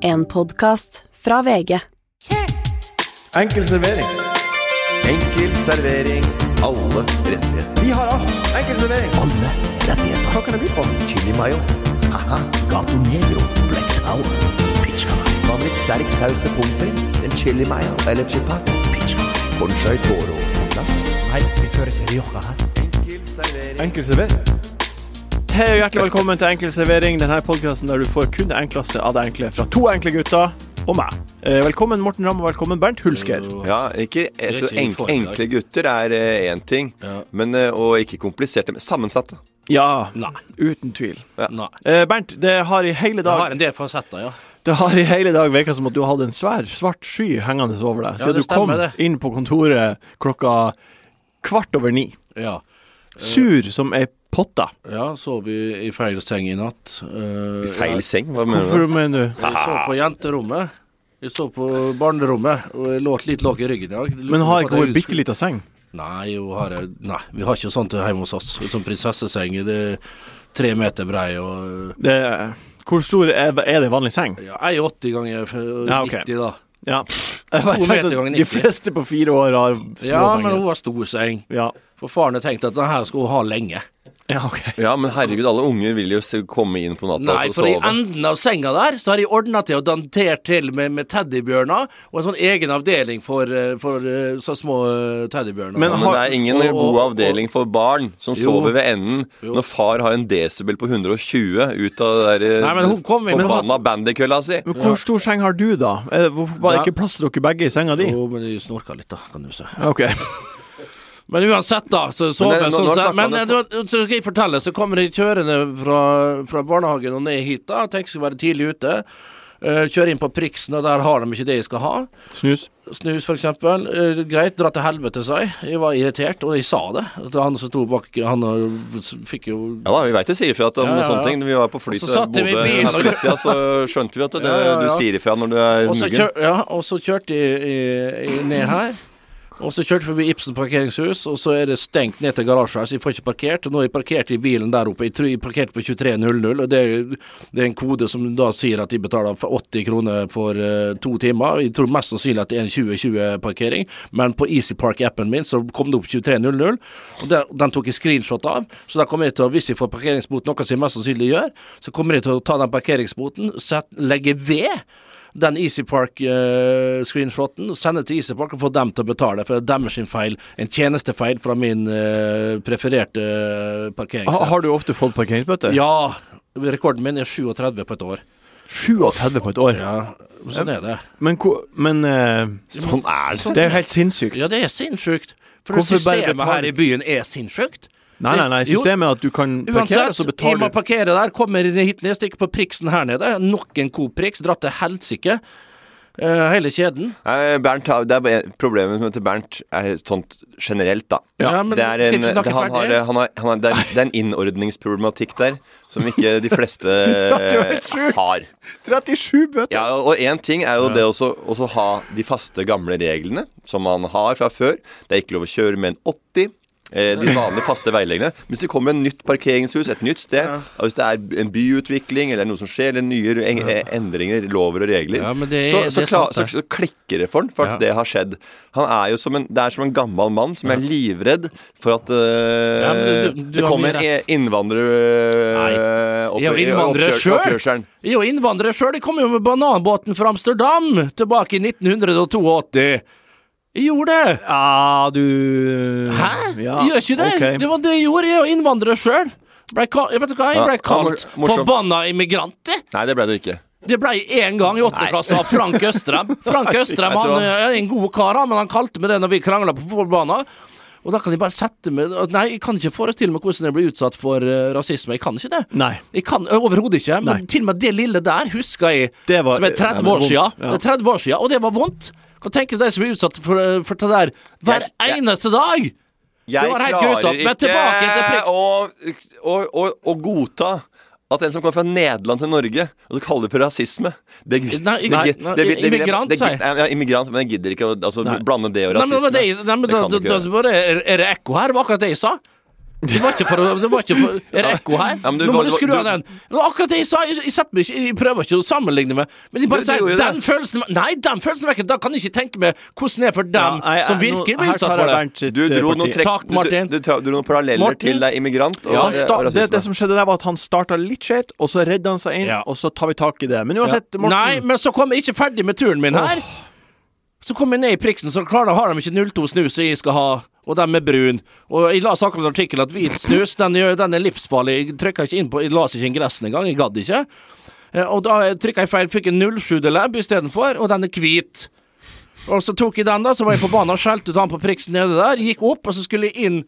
En podkast fra VG. Enkel servering. Enkel servering. Alle rettigheter. Vi har alt. Enkel servering. Alle rettigheter. Hva kan det bli på? Chili mayo. Aha. Gato Negro. Black Tower. Pizza. Hva med litt sterk saus til pommes frites? En chili mayo eller chipat? Pizza. Conchai toro på plass. Nei, vi fører til Rioja her. Enkel servering. Enkel servering. Hei og hjertelig velkommen til Enkel servering, denne podkasten der du får kun det enkleste av det enkle fra to enkle gutter og meg. Eh, velkommen Morten Ramm og velkommen Bernt Hulsker. Ja, ikke et, Rett i enk. Enkle gutter er én ting, Ja. men, eh, og ikke kompliserte, men sammensatte. Ja, Nei. uten tvil. Nei. Eh, Bernt, det har i hele Det har dag en del fasetter, ja. Det har i hele dag virka som at du hadde en svær, svart sky hengende over deg. Ja, Siden det du kom det. inn på kontoret klokka kvart over ni. ja. Sur som ei potta. Ja, sov vi i feil seng i natt. I Feil seng? Hva mener Hvorfor du? mener du? Jeg sov på jenterommet. Jeg sov på barnerommet, og jeg lå litt låg i ryggen i dag. Men har ikke hun ei bitte lita seng? Nei, har jeg- Nei, vi har ikke sånt hjemme hos oss. Sånn prinsesseseng. Det er tre meter brei og Det, hvor stor er, er det vanlig seng? ja, 1,80 ganger f- Ja, ok. 90, da. Ja. De fleste på fire år har små Ja, men hun har stor seng. Ja. For faren har tenkt at denne her skal hun ha lenge. ja, OK. Ja, men herregud, alle unger vil jo komme inn på natta Nei, og for i enden av senga der så har de ordna til og dantert til med, med teddybjørner, og en sånn egen avdeling for, eh, for eh, så små eh, teddybjørner. Men Ja, men det er ingen og- og- god avdeling for barn som Jo. sover ved enden Jo. når far har en desibel på 120 ut av det der Nei, men hun kom inn- forbanna bandykølla si. Men hvor stor seng har du, da? Hvorfor var det Ja. ikke plass til dere begge i senga di? Jo, men de snorka litt, da, kan du se. OK. Men uansett, da. Så sover Men det- jeg sånn nå sett. Men så skal jeg fortelle, så kommer de kjørende fra, fra barnehagen og ned hit, da. Tenker skal være tidlig ute. Uh, kjører inn på Priksen, og der har de ikke det jeg skal ha. Snus. Snus, for eksempel. Eh, greit, dra til helvete, sa jeg. Jeg var irritert, og jeg sa det. At Han som sto bak, han fikk jo Ja da, vi veit du sier ifra om Ja, ja, ja. sånne ting. Vi var på fly Og så til satt jeg Bodø her for litt siden, så skjønte vi at det, Ja, ja, ja. du sier ifra når du er kjør, ja, og så kjørte jeg i, i, ned her. Og så kjørte vi forbi Ibsen parkeringshus, og så er det stengt ned til garasjen så jeg får ikke parkert. Og nå har jeg parkert i bilen der oppe. Jeg tror jeg parkerte på 23.00, og det er, det er en kode som da sier at de betaler 80 kroner for uh, to timer. Jeg tror mest sannsynlig at det er en 2020-parkering, men på EasyPark-appen min så kom det opp 23.00, og der, den tok jeg screenshot av. Så da kommer jeg til å, hvis jeg får parkeringsbot, noe som jeg mest sannsynlig gjør, så kommer jeg til å ta den parkeringsboten, legge ved den EasyPark-screenshoten, sende til EasyPark og få dem til å betale, for det er deres sin feil. En tjenestefeil fra min eh, prefererte parkering. Ha, har du ofte fått parkeringsbøter? Ja. Rekorden min er 37 på et år. 37 på et år. Ja, sånn er det. Men, men eh, Sånn er det. det er jo helt sinnssykt. Ja, det er sinnssykt. For Hvorfor systemet her i byen er sinnssykt. Nei, nei, nei. Systemet er at du kan parkere, Uansett, så betaler du parkere der, kommer hit ned, stikker på priksen her nede. Nok en Coop-priks, dratt til helsike. Eh, hele kjeden. Nei, Bernt, det er problemet med til Bernt er sånt generelt, da. Ja, men det er en, det, han har, han har, han har, det, er, en innordningsproblematikk der som ikke de fleste har. 37 bøter! Ja, og én ting er jo det også ha de faste, gamle reglene som man har fra før. Det er ikke lov å kjøre med en 80. Eh, de vanlige faste veileggene. Hvis det kommer en nytt parkeringshus et nytt sted, og hvis det er en byutvikling eller noe som skjer, eller nye eh, endringer, lover og regler, Ja, det så, det så, klar, sant, så, så klikker det for han for at Ja. det har skjedd. Han er jo som en, det er som en gammel mann som er livredd for at uh, Ja, du- du det kommer innvandrer eh, opp i oppkjørselen. Jo innvandrere sjøl. De kom jo med bananbåten fra Amsterdam tilbake i 1982. Jeg gjorde det. Ja, du Hæ? Ja, gjør ikke det. Okay. Det var det jeg gjorde. Jeg er innvandrer sjøl. Vet du hva, jeg ble kalt ja, forbanna immigrant. Nei, det ble det ikke. Det ble én gang i åttende klasse av Frank Østrem. Frank Østrem han er en god kar, men han kalte meg det når vi krangla på fotballbanen. Og da kan jeg bare sette meg Nei, jeg kan ikke forestille meg hvordan jeg blir utsatt for eh, rasisme. Jeg kan ikke det. Nei. Jeg kan Overhodet ikke. Men Nei. til og med det lille der husker jeg Det var- som er 30 ja, år siden. ja. Det er 30 år siden, og det var vondt. Kan tenker deg som blir utsatt for, for det der hver Jeg- jeg- eneste dag. Jeg var helt klarer ikke å, å, å, godta at en som kommer fra Nederland til Norge, og så kaller det for rasisme det, Nei, det- nei, nei, det- det- det- immigrant, det- sier jeg. Ja, immigrant, men jeg gidder ikke å altså, blande det og Nei, men, rasisme. det, nei, men Det du da, gjøre. var det, er det ekko her? Det var akkurat det jeg sa. Det var ikke for å det var ikke for, Er det ekko her? Ja, du- Nå må du- skru av den. Det var akkurat det jeg sa. Jeg, jeg, meg ikke, jeg prøver ikke å sammenligne med Men de bare sier den det. følelsen Nei, den følelsen vekker Da kan jeg ikke tenke meg hvordan det er for dem Ja, som virkelig nå- blir utsatt for det. Du eh, dro, noen trekk, Takk, Martin. du, du, dro noen paralleller Morten? til deg immigrant og, Ja, han og sta det, det som skjedde der, var at han starta litt skjevt, og så redda han seg inn, Ja. og så tar vi tak i det. Men uansett, Morten Nei, men så kom jeg ikke ferdig med turen min her. Så kom jeg ned i priksen, så klarer har de ikke 02 snus så jeg skal ha, og de er brun. Og jeg las akkurat en artikkel at hvit snus, den, den er livsfarlig. Jeg trykka ikke inn på Jeg las ikke ingressen engang, jeg gadd ikke. Eh, Og da trykka jeg feil, fikk en 07-lab istedenfor, og den er hvit. Og så tok jeg den, da, så var jeg forbanna, skjelte ut han på priksen nede der, gikk opp, og så skulle jeg inn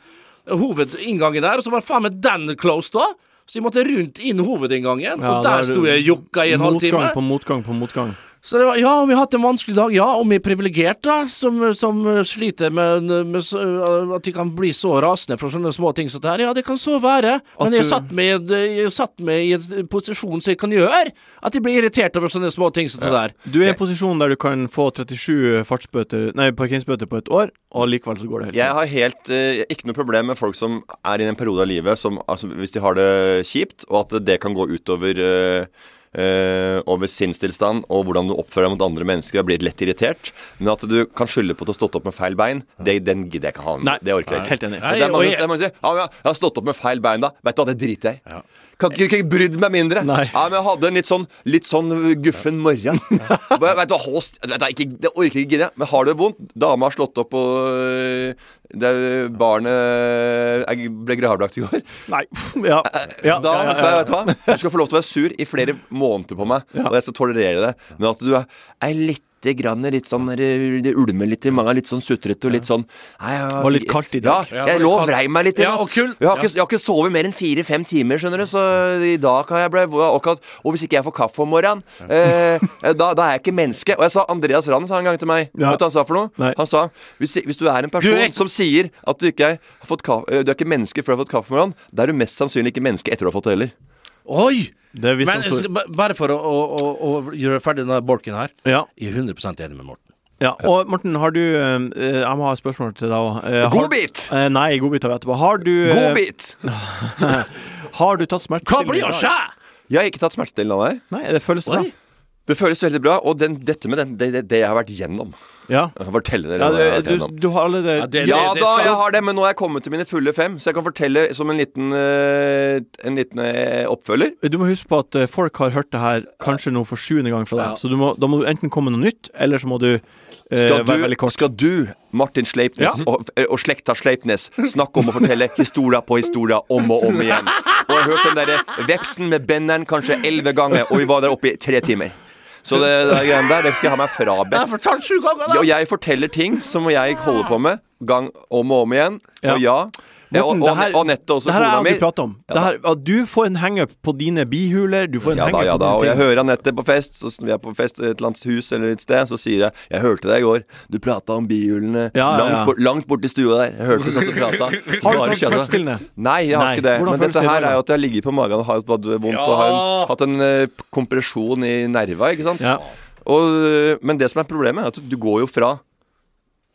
hovedinngangen der, og så var faen meg den closed da. Så jeg måtte rundt inn hovedinngangen, Ja, og der er sto jeg og jokka i en halvtime. Motgang på motgang på motgang. Så det var, ja, vi har hatt en vanskelig dag. Ja, om vi er privilegerte, da, som, som sliter med, med uh, at de kan bli så rasende for sånne små ting som det her. Ja, det kan så være. Men jeg du- satt meg jeg satt meg i en posisjon som jeg kan gjøre at jeg blir irritert over sånne små ting som det der. Du er i en posisjon der du kan få 37 fartsbøter Nei, parkeringsbøter på et år, og likevel så går det helt Jeg har helt eh, ikke noe problem med folk som er i en periode av livet som altså, Hvis de har det kjipt, og at det kan gå utover eh, eh, over sinnstilstand og hvordan du oppfører deg mot andre mennesker og blir lett irritert. Men at du kan skylde på at du har stått opp med feil bein, det, den gidder jeg ikke ha med. Nei, det orker jeg ikke. helt enig. Nei, det er mange, jeg- det er mange som sier ja, jeg, har stått opp med feil bein, da. Vet du hva, det driter jeg i. Kan ikke, ikke brydd meg mindre. Nei. Ja, men jeg hadde en litt sånn, litt sånn guffen morgen. Vet du, hva, vet du, ikke, det orker ikke gidde. Men har du det vondt? Dama har slått opp, og øh, det barnet Jeg ble gravlagt i går. Nei, ja. ja, Da, ja, ja, ja. Vet du hva? Du skal få lov til å være sur i flere måneder på meg, og jeg skal tolerere det. Men at du er litt Grann, litt sånn, det ulmer litt i mange, litt sånn sutrete og litt sånn nei, jeg, Var litt kaldt i dag. Ja, jeg lå og vrei meg litt i Ja, natt. Jeg, har ikke, jeg har ikke sovet mer enn fire-fem timer, skjønner du, så i dag kan jeg bli og, og hvis ikke jeg får kaffe om morgenen, eh, da, da er jeg ikke menneske. Og jeg sa Andreas Rand sa en gang til meg Ja. Vet du hva han sa for noe? Nei. Han sa hvis, hvis du er en person er- som sier at du ikke har fått kaffe, du er ikke menneske før du har fått kaffe om morgenen, da er du mest sannsynlig ikke menneske etter du har fått det heller. Oi! Det Men så bare for å, å, å, å gjøre ferdig denne bolken her. Ja. Jeg er 100% enig med Morten. ja. Og Morten, har du eh, Jeg må ha et spørsmål til deg òg. Godbit! Eh, nei, godbit har vi etterpå. Har du eh, Godbit! Har du tatt Hva blir å skje? Jeg har ikke tatt smertestillende av deg. Nei, det føles bra. Oi. Det føles veldig bra. Og den, dette med den, det, det, det jeg har vært gjennom Ja. Jeg kan fortelle dere ja hva jeg har vært gjennom. du har allerede Ja, det- Ja det da, skal- jeg har det, men nå er jeg kommet til mine fulle fem, så jeg kan fortelle som en liten, eh, en liten eh, oppfølger. Du må huske på at eh, folk har hørt det her kanskje nå for sjuende gang fra deg. Ja. Så du må, da må du enten komme med noe nytt, eller så må du Skal være veldig du, kort. skal du Martin Sleipnes Ja. og, og slekta Sleipnes snakke om å fortelle historia på historia om og om igjen? Og jeg har hørt den derre vepsen med benneren kanskje elleve ganger, og vi var der oppe i tre timer. Så det, det der greiene der, det skal jeg ha meg frabedt. og jeg forteller ting som jeg holder på med gang om og om igjen. Og ja. Ja og, Morten, og, og nettet også, det her har kona jeg mi. om. Ja her, du får en hangup på dine bihuler. Du får en Ja da, hangup ja på da. Og jeg hører Anette på fest. Så vi er på fest i et eller annet hus eller et sted, så sier jeg 'Jeg hørte deg i går. Du prata om bihulene Ja, ja, ja. langt, bort, langt borti stua der. Jeg hørte du satt og prata. Har du tatt smertestillende? Nei, jeg har Nei. ikke det. Hvordan Men dette her er jo at jeg har ligget på magen og har hatt vondt og har en, hatt en uh, kompresjon i nerva, ikke sant. Ja. Og, øh, men det som er problemet, er at du går jo fra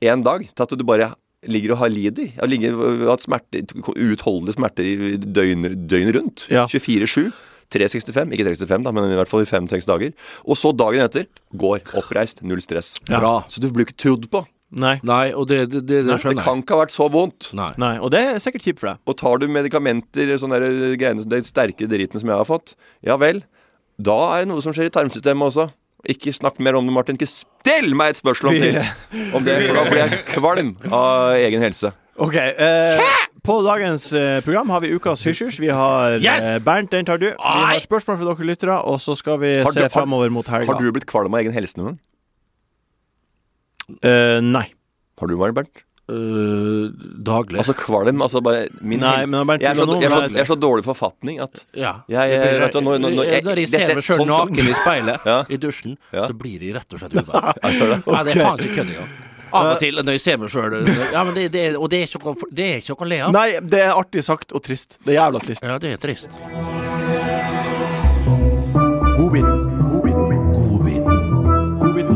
én dag til at du bare ligger og har lider. Har ligget og hatt smerter, uutholdelige smerter i døgn, døgn rundt. Ja. 24-7. 365, ikke 365 da, men i hvert fall i fem-seks dager. Og så dagen etter går oppreist, null stress. Ja. Bra. Så du blir ikke trodd på. Nei. Nei, og det, det, det, det Det kan ikke ha vært så vondt. Nei. Nei. Og det er sikkert kjipt for deg. Og tar du medikamenter, sånne greiene, den sterke driten som jeg har fått, ja vel, da er det noe som skjer i tarmsystemet også. Ikke snakk mer om det, Martin. Ikke still meg et spørsmål til om det, for da blir jeg kvalm av egen helse. OK. Eh, på dagens eh, program har vi ukas hysjers. Vi har Yes! eh, Bernt, den tar du. Vi har spørsmål fra dere lyttere, og så skal vi du- se framover mot helga. Har du blitt kvalm av egen helse noen gang? Eh, nei. Har du, vært, Bernt? Øh, daglig. Altså kvalm, altså bare min Nei, men jeg, er så, jeg, er så, jeg- jeg er så dårlig forfatning at ja. jeg, jeg, vet du, når, når, når, Når jeg ser meg sjøl sånn naken i speilet Ja. i dusjen, Ja. så blir de rett og slett ubehag. Ja, det er faen ikke kødd engang. Av og til når jeg ser meg sjøl ja, men det, det, Og det er ikke noe, det er ikke å le av. Nei, det er artig sagt og trist. Det er jævla trist. Ja, det er trist. Godbiten. Godbiten. Godbiten. Godbiten.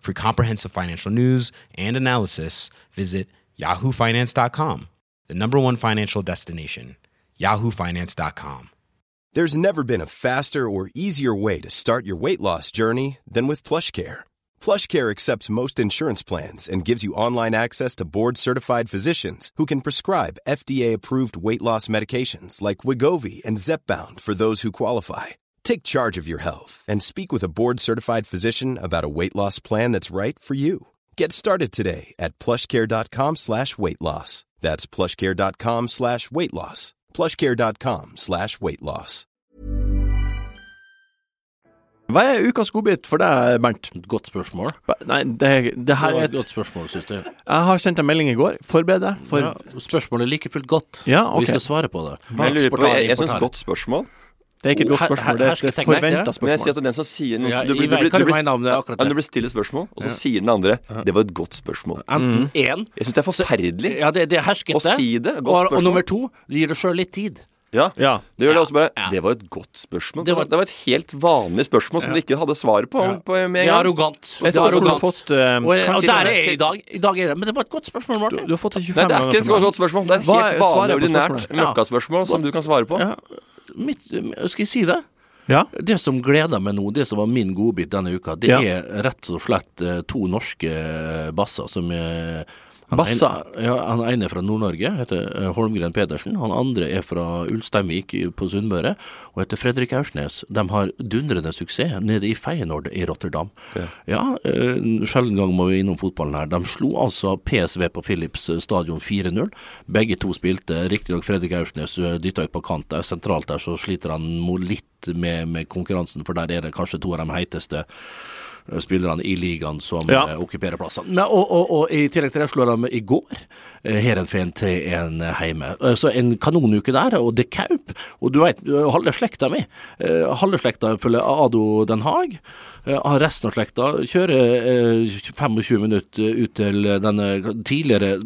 For comprehensive financial news and analysis, visit yahoofinance.com, the number one financial destination, yahoofinance.com. There's never been a faster or easier way to start your weight loss journey than with PlushCare. PlushCare accepts most insurance plans and gives you online access to board-certified physicians who can prescribe FDA-approved weight loss medications like Wigovi and Zepbound for those who qualify. Take charge of your health and speak with a board-certified physician about a weight loss plan that's right for you. Get started today at plushcare.com slash weight loss. That's plushcare.com slash weight loss. plushcare.com slash weight loss. Hva er ukas godbit for deg, Bernt? Godt spørsmål. Ba- Nei, det, det her er et godt spørsmål, syns du. Jeg har sendt en melding i går. Forbered deg. For Ja, spørsmålet er like fullt godt, Ja, okay. vi skal svare på det. Men jeg lurer på, jeg, jeg syns godt spørsmål. Det er ikke et godt spørsmål, det er et forventa spørsmål. Men jeg sier at den som sier noe Ja, du, du, du, du blir- Ja, du stille spørsmål, og så sier den andre Det var et godt spørsmål. Enten én Jeg syns det er forferdelig Ja, det, det er å si det. og, spørsmål. og nummer to, du gir deg sjøl litt tid. Ja, Ja. det gjør det også bare ja. Det var et godt spørsmål. Det var- det var et helt vanlig spørsmål som du ikke hadde svaret på, Ja. på med en gang. arrogant. Et Det er spørsmål du arrogant. fått uh, Og, og der det er jeg i dag. I dag er det Men det var et godt spørsmål, Martin. du har fått det 25 Nei, det er ikke et godt spørsmål. Det er et helt vanlig, ordinært? Ja. møkkaspørsmål som du kan svare på. Mitt, skal jeg si det? Ja. Det som gleder meg nå, det som var min godbit denne uka, det Ja. er rett og slett eh, to norske eh, basser som eh, ene- Ja, han ene er fra Nord-Norge, heter eh, Holmgren Pedersen. Han andre er fra Ulsteinvik på Sunnmøre og heter Fredrik Aursnes. De har dundrende suksess nede i Feyenoord i Rotterdam. Ja, eh, sjelden gang må vi innom fotballen her. De slo altså PSV på Philips stadion 4-0. Begge to spilte. Riktignok Fredrik Aursnes eh, dytta ut på kant der. Sentralt der så sliter han litt med, med konkurransen, for der er det kanskje to av de heiteste eh, spillerne i ligaen som Ja. eh, okkuperer plassene. Og, og, og i tillegg til det slår de i går Heerenveen 3-1 hjemme. Eh, Så en kanonuke der, og det Kaup. Og du eh, halve slekta mi, eh, halve slekta følger Ado Den Haag. Eh, resten av slekta kjører eh, 25 minutter ut til denne tidligere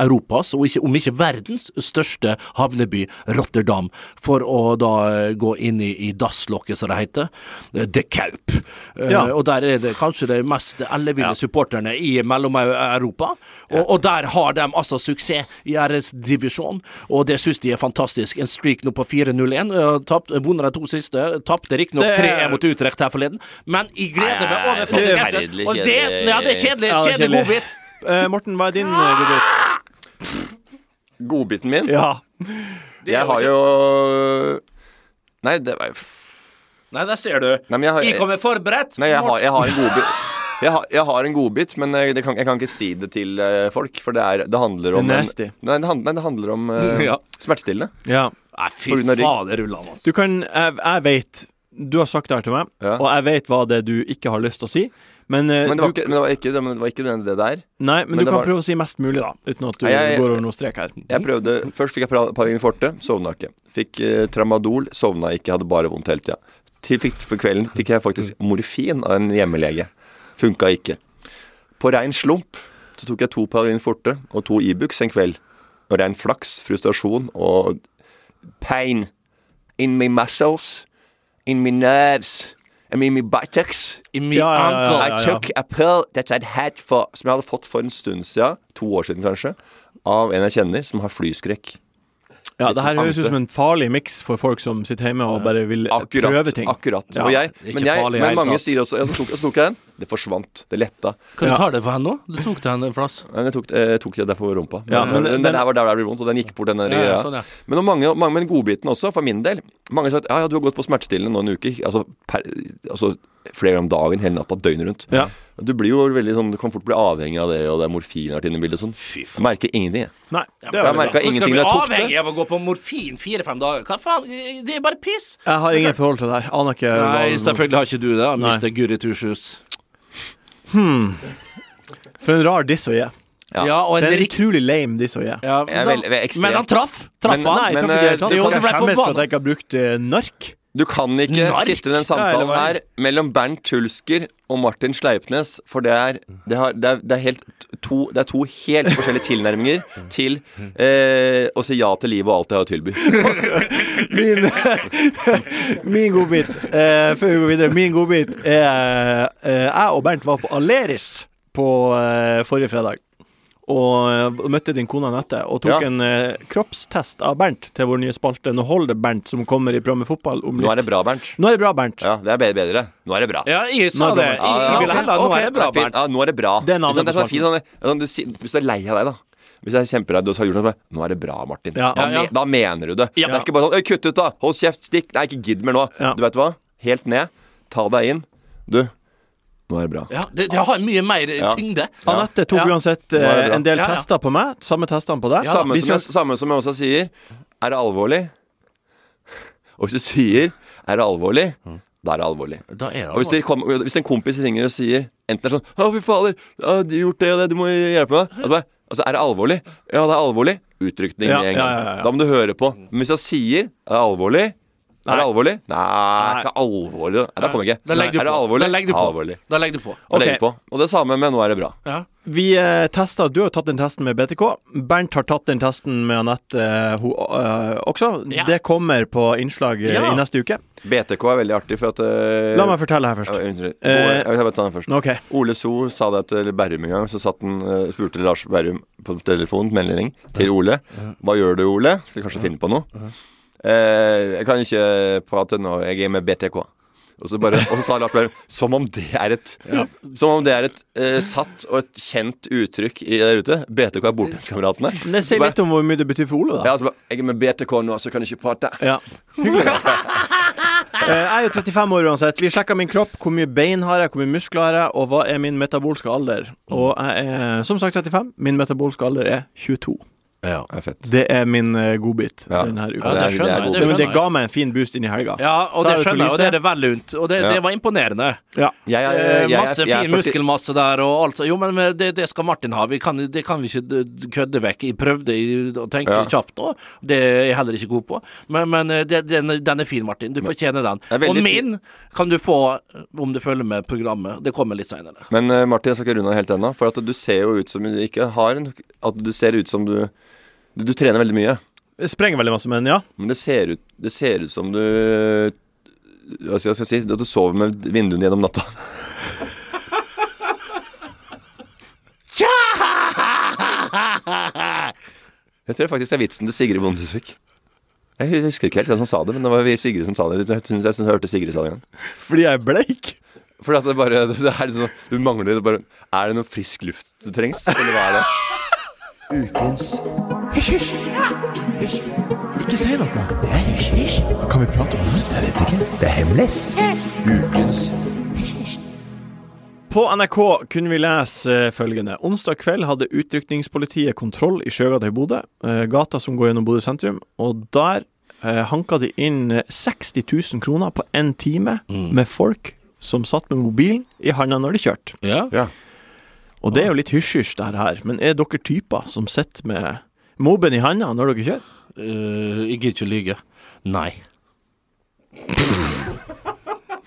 Europas, og ikke, om ikke verdens, største havneby, Rotterdam, for å da eh, gå inn i, i dasslokket, som det heter. eh, De Kaup. Eh, Ja. Og der er det kanskje de mest elleville supporterne i Mellom-Europa. Og, og der har de altså suksess i RS-divisjon, og det syns de er fantastisk. En streak nå på 4-0-1. eh, Vunnet de to siste. Tapte riktignok Det er- 3-1 mot Utrecht her forleden, men jeg gleder meg over er forferdelig det, kjedelig. ja, det er kjedelig. Kjedelig kjedelig. godbit. Uh, Morten, hva er din uh, godbit? Godbiten min Ja. Jeg har jo Nei, det var jo Nei, der ser du. Nei, men jeg har, Jeg kommer forberedt. Nei, jeg har, jeg har en godbit. Jeg har, jeg har en godbit, men jeg, det kan, jeg kan ikke si det til uh, folk. For det, er, det handler om Det er en- Nei, det, handler, nei, det handler om uh, Ja. smertestillende. ja. Nei, fy ruller han, altså. Du kan Jeg, jeg vet Du har sagt det her til meg, Ja. og jeg vet hva det er du ikke har lyst til å si. Men, eh, Men det var du, ikke, men det var ikke, det, men det var ikke det, der. Nei, men, men du kan var- prøve å si mest mulig, da. Uten at du Nei, jeg- går over noen strek her. Jeg prøvde, Først fikk jeg Paragin Forte, sovna ikke. Fikk eh, Tramadol, sovna ikke, hadde bare vondt hele tida. Til fikk, på kvelden fikk jeg faktisk morfin av en hjemmelege. Funka ikke. På rein slump så tok jeg to Parin Forte og to Ibux en kveld. Og rein flaks, frustrasjon og pain in my muscles, in my nerves, I in my buttocks. In my Ja, ja, ja, ankle. ja, I took a pill that I'd had for Som jeg hadde fått for en stund siden, to år siden kanskje, av en jeg kjenner som har flyskrekk. Ja, det her sånn høres ut som en farlig miks for folk som sitter hjemme og bare vil akkurat, prøve ting. akkurat Ja, og jeg, men, jeg, farlig men mange sier også ja, så, tok, så tok jeg den. Det forsvant. Det letta. Kan du Ja. ta det for henne nå? Du tok det henne en plass. Men jeg tok, jeg tok det der på rumpa. Ja, men den, den- den her var der det ble vondt, og den gikk bort, den der Ja, ja, sånn, ja. Men mange, mange med godbiten også, for min del. Mange har sagt ja, ja, du har gått på smertestillende nå en uke. Altså, per, altså flere ganger om dagen, hele natta, døgnet rundt. Ja. Du blir jo veldig sånn, du kan fort bli avhengig av det, og det er morfin vært inne i bildet. Sånn. Jeg merker ingenting. jeg. Nei, det Jeg merker ingenting merka skal ingenting du da bli jeg tok det. avhengig av å gå på morfin fire-fem dager. Hva faen? Det er bare piss. Jeg har ingen forhold til det her. Aner ikke Nei, selvfølgelig har ikke du det, Mister Guri Goody Hmm. For en rar diss å gi. Ja. Ja, og en Det er utrolig lame, ja, da- veldig- veldig ekstrem. Men han traff! Traff Men- han? Nei, jeg traff ikke i det hele eh, tatt. Jeg skjemmes for at jeg ikke har brukt uh, nark. Du kan ikke Nark? sitte i den samtalen ja, her mellom Bernt Tulsker og Martin Sleipnes, for det er, det har, det er, det er, helt to, det er to helt forskjellige tilnærminger til eh, å si ja til livet og alt det har å tilby. Min, min godbit, eh, før vi går videre, min godbit er eh, Jeg og Bernt var på Aleris på eh, forrige fredag. Og eh, møtte din kone Anette og tok Ja. en eh, kroppstest av Bernt til vår nye spalte. Nå holder det Bernt, som kommer i programmet Fotball om litt. Nå er det bra, Bernt. Nå er det bra, Bernt. Ja, det er bedre. Nå er det bra. Ja, jeg sa Nå det. Jeg, jeg ville heller Nå er det bra, er. Bernt. Ja, nå er det bra. Det er navnet det er på sånn fint, sånn, sånn, du, hvis du er lei av deg, da. Hvis jeg er kjemperedd og har gjort noe, Nå er det bra, Martin. Ja. Da, Ja, da mener du det. Ja. Det er ikke bare sånn kutt ut, da! Hold kjeft, stikk! Nei, ikke gidd mer nå. Ja. Du vet hva? Helt ned. Ta deg inn. Du, nå er det bra. Ja, det, det har mye mer Ja. tyngde. Anette tok Ja. uansett eh, en del Ja, ja. tester på meg. Samme testene på deg. samme, som jeg, samme som jeg også sier. Er det alvorlig? Og hvis du sier 'er det alvorlig', da er det alvorlig. Da er det Og hvis, det kom, hvis en kompis ringer og sier enten er sånn 'Å, fy fader, ja, de har gjort det og det, du må hjelpe meg'. Bare, altså, er det alvorlig? Ja, det er alvorlig. Uttrykning Ja, med en ja, gang. ja, ja. Da må du høre på. Men hvis jeg sier 'er det alvorlig'? Er det Nei. alvorlig? Nei, ikke alvorlig. Nei, da kommer jeg ikke. Da legger du er det på. alvorlig? Da legger du på. Alvorlig. Da legger du på. Okay. legger på. Og det samme med 'nå er det bra'. Ja. Vi eh, testa Du har jo tatt den testen med BTK. Bernt har tatt den testen med Anette eh, eh, også. Ja. Det kommer på innslag eh, Ja. i neste uke. BTK er veldig artig, for at eh, La meg fortelle her først. Eh, Jeg vil ta den først. Okay. Ole So sa det til Berrum en gang. Så satt han, spurte Lars Berrum på telefonen, melding til Ole. Hva gjør du, Ole? Skal kanskje finne på noe? Eh, jeg kan ikke prate nå, jeg er med BTK. Og så, bare, og så sa Lars Berrum som om det er et Som om det er et eh, satt og et kjent uttrykk i der ute. BTK er bordtenniskameratene. Det sier litt om hvor mye det betyr for Ole, da. Ja, så bare, jeg er med BTK nå, så kan jeg ikke prate. Ja. Eh, Jeg er jo 35 år uansett. Vi sjekker min kropp. Hvor mye bein har jeg, hvor mye muskler har jeg, og hva er min metabolske alder? Og jeg er som sagt 35. Min metabolske alder er 22. Ja. Det er fett. Det er min uh, godbit Ja. denne uka. Ja, det det, skjønner det, Det men det ga meg en fin boost inn i helga. Ja, og det skjønner jeg, og det er det vel lunt. Og det, Ja. det var imponerende. Ja. Jeg, er- Eh, jeg, masse jeg er fin muskelmasse der og alt. Jo, men det, det skal Martin ha. Vi kan, det kan vi ikke kødde vekk. Jeg prøvde å tenke Ja. kjapt òg. Det er jeg heller ikke god på. Men, men eh, det, den, den er fin, Martin. Du fortjener den. Og min kan du få om du følger med programmet. Det kommer litt seinere. Men Martin, jeg skal ikke runde av helt ennå. For at du ser jo ut som du ikke har en At du ser ut som du Du, du trener veldig mye. Jeg sprenger veldig masse, men ja. Men det ser ut, det ser ut som du Hva skal jeg si? At du sover med vinduene gjennom natta. Jeg tror faktisk det er vitsen til Sigrid Bondesvik. Jeg husker ikke helt hvem som sa det, men det var Sigrid som sa det. Jeg synes jeg, hørte Sigrid sa det en gang. Fordi jeg er bleik. Fordi at det bare det er liksom, Du mangler det bare Er det noe frisk luft du trengs? Eller hva er det? Ukens Hysj, hysj. Hysj. Ikke si noe. Det er hysj, hysj. Kan vi prate om det? Jeg vet ikke. Det er hemmelig. Ukens. På NRK kunne vi lese eh, følgende. Onsdag kveld hadde utrykningspolitiet kontroll i Sjøgata i Bodø, eh, gata som går gjennom Bodø sentrum, og der eh, hanka de inn eh, 60 000 kroner på én time med folk som satt med mobilen i handa når de kjørte. Ja. Ja. Og det er jo litt hysj-hysj, det her, men er dere typer som sitter med mobben i handa når dere kjører? Uh, jeg gidder ikke å lyge. Nei.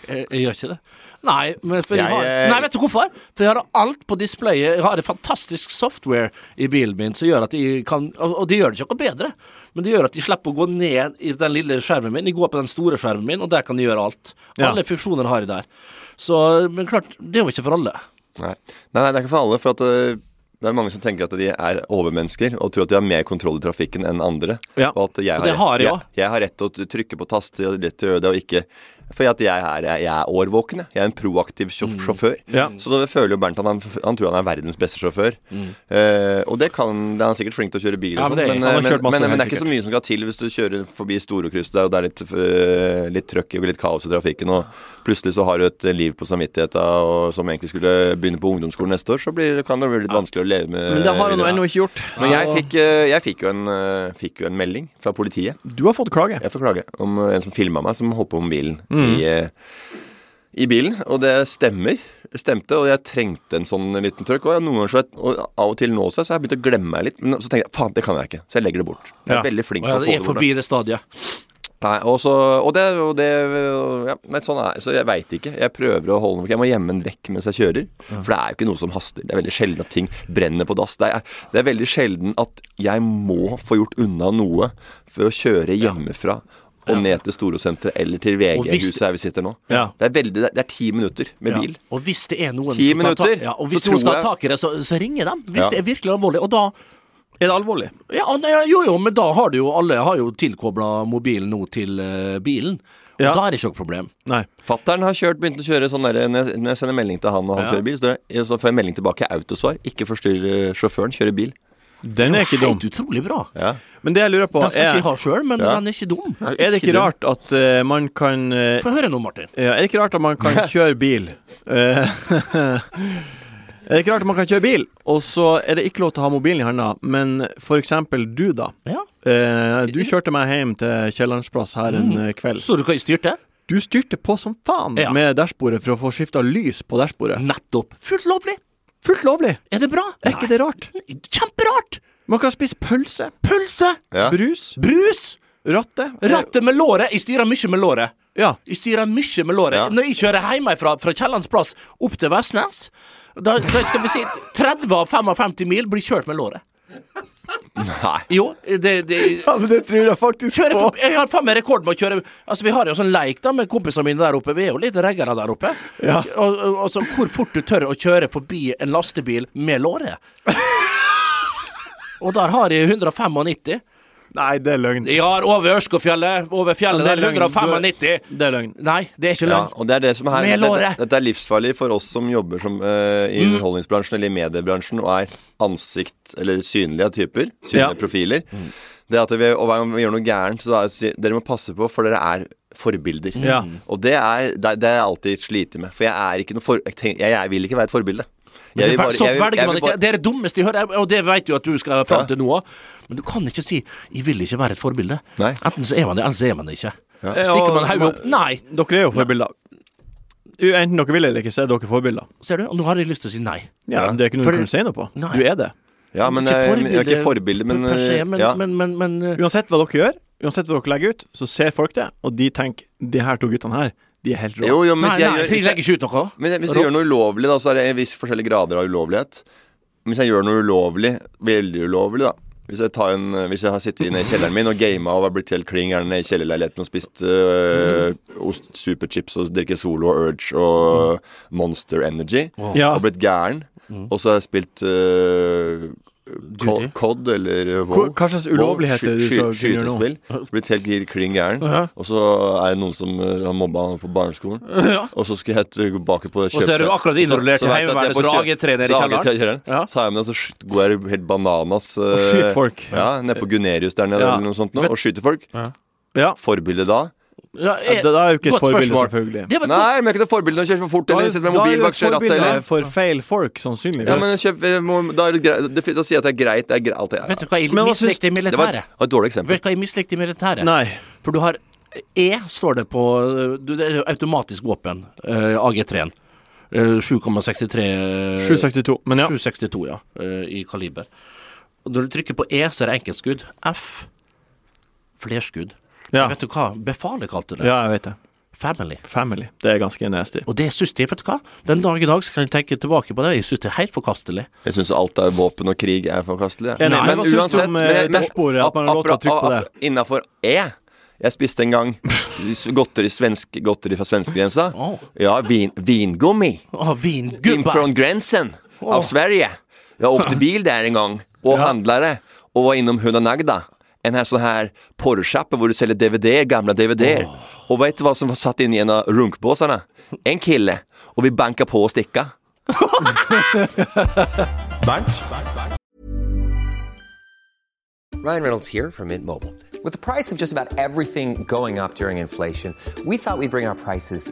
jeg, jeg gjør ikke det. Nei, men jeg, har, eh, nei, vet du hvorfor? For jeg har alt på displayet. Jeg har et fantastisk software i bilen min som gjør at jeg kan Og det gjør det ikke noe bedre, men det gjør at de slipper å gå ned i den lille skjermen min. De går på den store skjermen min, og der kan de gjøre alt. Ja. Alle funksjoner har jeg der. Så, men klart, det er jo ikke for alle. Nei. Nei, nei, det er ikke for alle. For at øh, det er mange som tenker at de er overmennesker og tror at de har mer kontroll i trafikken enn andre. Ja. Og at jeg Og det har jeg jeg, også. jeg har rett til å trykke på taster og rett til å gjøre det, og ikke at jeg er, jeg er årvåken. jeg. Er en proaktiv sjåfør. Mm. sjåfør. Ja. Så da føler jo Bernt at han, han tror han er verdens beste sjåfør. Eh, og det kan han er sikkert flink til å kjøre bil, Ja, og men sånn, det er- men, men, men, men, det er ikke så mye som skal til hvis du kjører forbi Storokrysset der, og det er litt, uh, litt trøkk og litt kaos i trafikken, og plutselig så har du et liv på samvittigheten og som egentlig skulle begynne på ungdomsskolen neste år, så blir, kan det bli litt vanskelig å leve med Men det har han ennå ikke gjort. Men jeg fikk, uh, jeg fikk, jo en, fikk jo en melding fra politiet. Du har fått klage. Jeg får klage om en som filma meg, som holdt på med mobilen Mm. I, øh, i bilen, og det stemmer. Stemte, og jeg trengte en sånn liten trøkk. Og, noen ganger så, og av og til nå også, så har jeg begynt å glemme meg litt. Men så tenker jeg faen, det kan jeg ikke. Så jeg legger det bort. Jeg er Ja. veldig flink ja, til å få er det bort. forbi det stadiet. Nei, og, så, og det, og det ja, men sånn er Så jeg veit ikke. Jeg prøver å holde Jeg må gjemme den vekk mens jeg kjører. For det er jo ikke noe som haster. Det er veldig sjelden at ting brenner på dass. Det er, det er veldig sjelden at jeg må få gjort unna noe for å kjøre hjemmefra og ned til Storosenteret eller til VG-huset her vi sitter nå. Ja. Det er veldig Det er ti minutter med Ja. bil. Og hvis det er noen Ti som kan ta, ja, og hvis så noen skal ha tak i det, så, så ringer dem. Hvis Ja. det er virkelig alvorlig. Og da Er det alvorlig? ja, Jo, jo, men da har du jo Alle har jo tilkobla mobilen nå til uh, bilen. Og Ja. da er det ikke noe problem. Nei. Fattern har kjørt, begynt å kjøre sånn der Når jeg- sender melding til han og han Ja. kjører bil, så, det- så får jeg melding tilbake autosvar. Ikke forstyrr eh, sjåføren, kjøre bil. Den er ikke dum. Helt utrolig bra. Ja. Men det jeg lurer på, Den skal er ikke ha sjøl, men Ja. den er ikke dum. Er det ikke dum. rart at uh, man kan uh, Få høre nå, Martin. ja, Er det ikke rart at man kan kjøre bil? uh, er det ikke rart at man kan kjøre bil, og så er det ikke lov til å ha mobilen i handa, men for eksempel du, da. Ja. Eh, du kjørte meg hjem til Kiellandsplass her en eh, kveld. Så du hva jeg styrte? Du styrte på som faen Ja. med dashbordet for å få skifta lys på dashbordet. Nettopp. Fullt lovlig. Fullt lovlig! Er det bra? Er ikke det rart? Kjemperart! Man kan spise pølse, Pølse. Ja. brus, Brus. rattet. Rattet med låret. Jeg styrer mye med låret. Ja. Jeg styrer mye med låret. Ja. Når jeg kjører hjemmefra fra Kiellands plass opp til Vestnes, da, da skal vi si 30 av 55 mil blir kjørt med låret. Nei. Jo, det, det ja, men det tror jeg faktisk Kjører på. for, jeg har faen meg rekord med å kjøre Altså Vi har jo sånn leik da med kompisene mine der oppe. Vi er jo litt reggere der oppe. Ja. Og, og, altså, hvor fort du tør å kjøre forbi en lastebil med låret. og der har jeg 195. Nei, det er løgn. Har over Ørskogfjellet, over fjellet Ja, det er løgn. 195. Det er løgn. Nei, det er ikke Ja, løgn. og det er det som er Med det- låret. det- Dette er livsfarlig for oss som jobber som, uh, i Mm. underholdningsbransjen eller i mediebransjen og er ansikt eller synlige typer. Synlige Ja. profiler. Det at vi, og hver gang vi gjør noe gærent, så er, dere må passe på, for dere er forbilder. Ja. Og det er det, det er jeg alltid sliter med. For jeg er ikke noe for... Jeg, jeg vil ikke være et forbilde. Men det, vil bare- sånt velger man ikke. Det er det dummeste jeg hører, og det vet jo at du skal fram til nå òg. Men du kan ikke si 'jeg vil ikke være et forbilde'. Nei. Enten så er man det, eller så er man det ikke. Ja. Stikker man hodet opp Nei, Dere er jo forbilder. Enten dere vil eller ikke, så er dere forbilder. ser du. Og nå har jeg lyst til å si nei. Ja. Det er ikke noe du kan si noe på. Nei. Du er det. Ja, men Ikke eh, jeg er ikke forbilde, men, se, eh, men, ja. men, men, men eh, Uansett hva dere gjør, uansett hva dere legger ut, så ser folk det, og de tenker de her to guttene her, de er helt rå. Jo, jo, men Nei, hvis jeg nei, gjør jeg hvis jeg- legger ikke ut noe. Men hvis du gjør noe ulovlig, da, så er det en viss forskjellige grader av ulovlighet. Hvis jeg gjør noe ulovlig, veldig ulovlig, da Hvis jeg, tar en, hvis jeg har sittet inne i kjelleren min og gama og har blitt helt kling gæren i kjellerleiligheten og spist øh, ost, superchips og drikket Solo og Urge og Monster Energy Ja. og blitt gæren, og så har jeg spilt øh, Duty. COD eller WoW hva slags ulovligheter er gjøre nå? Skytespill. Blitt helt gir- kling gæren. -huh. Og så er det noen som øh, har mobba han på barneskolen. Ja. Og så skal jeg gå tilbake på Og så er du akkurat innrullert i heimevernet, så AG3 nede i kjelleren. Ja. Så er jeg med, og så går jeg helt bananas Og eh, skyter folk. Ja, nede på Gunerius der nede Ja. eller noe sånt nå, og skyter folk. Ja. Forbilde da? Ja, da er jo ikke et forbilde, spørsmål. selvfølgelig. Nei, men jeg er ikke noe forbilde når du kjører for fort eller er, sitter med er mobil jo bak rattet. Da er eller for feil folk, sannsynligvis. ja, men kjøp, eh, må, da, er det greit, det, da sier jeg at det er greit. Det er greit alt det Vet du hva jeg mislikte i Det var et, militæret? dårlig eksempel. Vet du hva jeg mislikte i militæret? Nei. For du har E, står det på du, Det er jo automatisk våpen, eh, AG3-en. Eh, 7,63 eh, 762. Men ja. 762, ja, eh, i kaliber. Og når du trykker på E, så er det enkeltskudd. F flerskudd. Ja. Vet du hva befalet kalte det? ja, jeg vet det. Family. Family. Det er ganske nasty. Og det syns jeg, vet du hva, den dag i dag så kan jeg tenke tilbake på det, jeg syns det er helt forkastelig. Jeg syns alt av våpen og krig er forkastelig. Nei, Men Men hva syns du uansett om, men- eh, men- dashbordet, at man har lov til å trykke på det? Innafor E Jeg spiste en gang godteri, svensk, godteri fra svenskegrensa. Oh. Ja, vin, vingummi. Å, In From grensen gränsen av Sverige. Jeg åkte bil der en gang, og ja. handlade og var innom Huna Nagda. En här sån här porrshoppa hvor du selger DVD, gamla DVD. Och vet du hva som var satt inn i en av runkbåsarna? En kille. Og vi banka på å stikke. Bernt? Ryan Reynolds here from Mint Mobile. With the price of just about everything going up during inflation, we thought we'd bring our prices